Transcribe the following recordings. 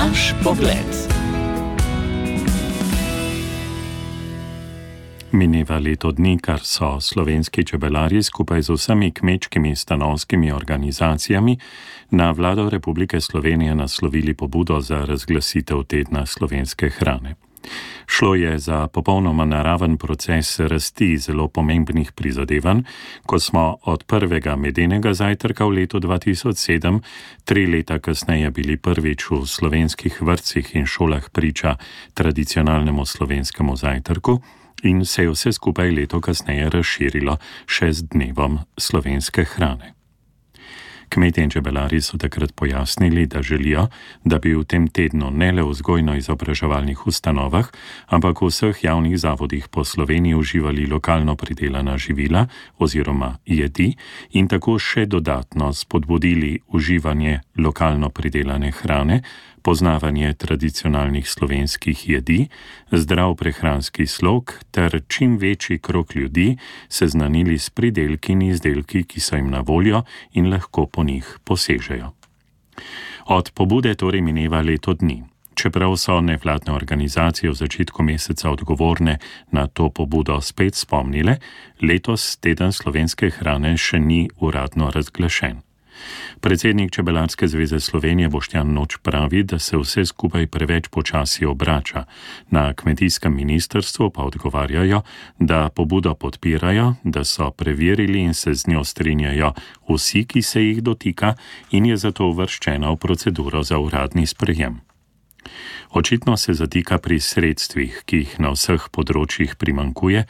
Naš pogled. Mineva leto dni, kar so slovenski čebelarji skupaj z vsemi kmečkimi stanovskimi organizacijami na vlado Republike Slovenije naslovili pobudo za razglasitev tedna slovenske hrane. Šlo je za popolnoma naraven proces rasti zelo pomembnih prizadevanj, ko smo od prvega medenega zajtrka v letu 2007, tri leta kasneje bili prvič v slovenskih vrtcih in šolah priča tradicionalnemu slovenskemu zajtrku in se je vse skupaj leto kasneje razširilo še z dnevom slovenske hrane. Kmetje in čebelari so takrat pojasnili, da želijo, da bi v tem tednu ne le v vzgojno-izobraževalnih ustanovah, ampak v vseh javnih zavodih po Sloveniji uživali lokalno pridelana živila oziroma jedi in tako še dodatno spodbudili uživanje lokalno pridelane hrane, poznavanje tradicionalnih slovenskih jedi, zdrav prehranski slog ter čim večji krok ljudi seznanili s pridelki in izdelki, ki so jim na voljo in lahko po njih posežejo. Od pobude torej mineva leto dni. Čeprav so nevladne organizacije v začetku meseca odgovorne na to pobudo spet spomnile, letos teden slovenske hrane še ni uradno razglašen. Predsednik Čebelarske zveze Slovenije Boštjan Noč pravi, da se vse skupaj preveč počasi obrača. Na kmetijskem ministrstvu pa odgovarjajo, da pobudo podpirajo, da so preverili in se z njo strinjajo vsi, ki se jih dotika in je zato uvrščena v proceduro za uradni sprejem. Očitno se zatika pri sredstvih, ki jih na vseh področjih primankuje,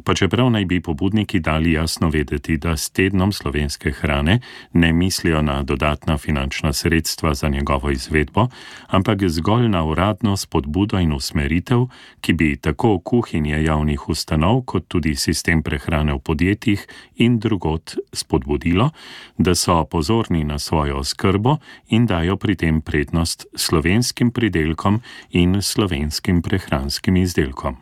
pa čeprav naj bi pobudniki dali jasno vedeti, da s tednom slovenske hrane ne mislijo na dodatna finančna sredstva za njegovo izvedbo, ampak zgolj na uradno spodbudo in usmeritev, ki bi tako kuhinje javnih ustanov, kot tudi sistem prehrane v podjetjih in drugot spodbudilo, da so pozorni na svojo skrbo in dajo pri tem prednost slovenskim pridelkom in slovenskim prehranskim izdelkom.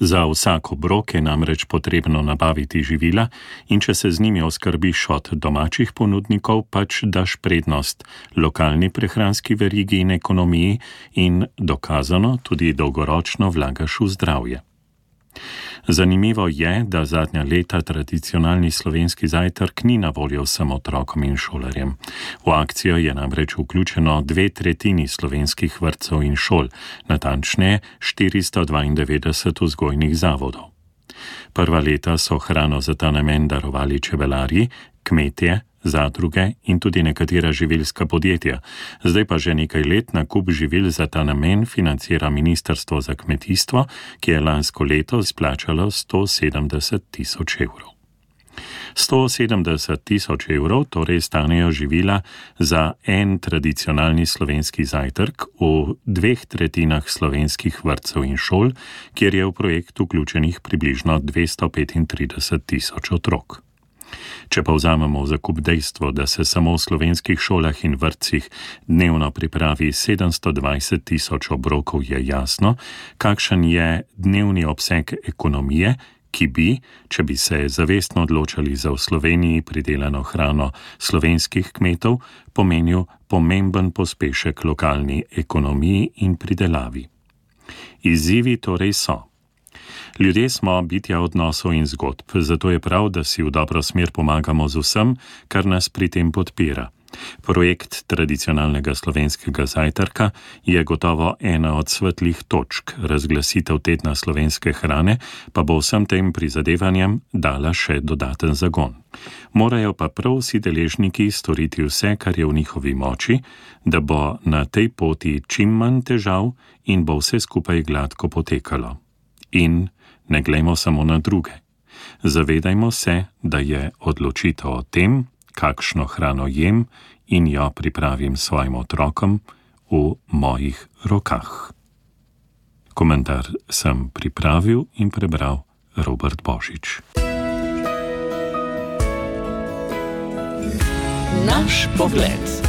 Za vsak obrok je namreč potrebno nabaviti živila, in če se z njimi oskrbiš od domačih ponudnikov, pač daš prednost lokalni prehranski verigi in ekonomiji, in dokazano tudi dolgoročno vlagaš v zdravje. Zanimivo je, da zadnja leta tradicionalni slovenski zajtrk ni na voljo vsem otrokom in šolarjem. V akcijo je namreč vključeno dve tretjini slovenskih vrtcev in šol, natančneje 492 vzgojnih zavodov. Prva leta so hrano za ta namen darovali čebelarji, kmetje, zadruge in tudi nekatera živilska podjetja. Zdaj pa že nekaj let nakup živil za ta namen financira Ministrstvo za kmetijstvo, ki je lansko leto splačalo 170 tisoč evrov. 170 tisoč evrov torej stanejo živila za en tradicionalni slovenski zajtrk v dveh tretjinah slovenskih vrtcev in šol, kjer je v projekt vključenih približno 235 tisoč otrok. Če pa vzamemo v zakup dejstvo, da se samo v slovenskih šolah in vrtcih dnevno pripravi 720 tisoč obrokov, je jasno, kakšen je dnevni obseg ekonomije, ki bi, če bi se zavestno odločali za v Sloveniji pridelano hrano slovenskih kmetov, pomenil pomemben pospešek lokalni ekonomiji in pridelavi. Izzivi torej so. Ljudje smo bitja odnosov in zgodb, zato je prav, da si v dobro smer pomagamo z vsem, kar nas pri tem podpira. Projekt tradicionalnega slovenskega zajtrka je gotovo ena od svetlih točk, razglasitev tedna slovenske hrane pa bo vsem tem prizadevanjem dala še dodaten zagon. Morajo pa prav vsi deležniki storiti vse, kar je v njihovi moči, da bo na tej poti čim manj težav in bo vse skupaj gladko potekalo. In ne glejmo samo na druge. Zavedajmo se, da je odločitev o tem, kakšno hrano jem in jo pripravim svojim otrokom, v mojih rokah. Komentar sem pripravil in prebral Robert Božič. Naš pogled.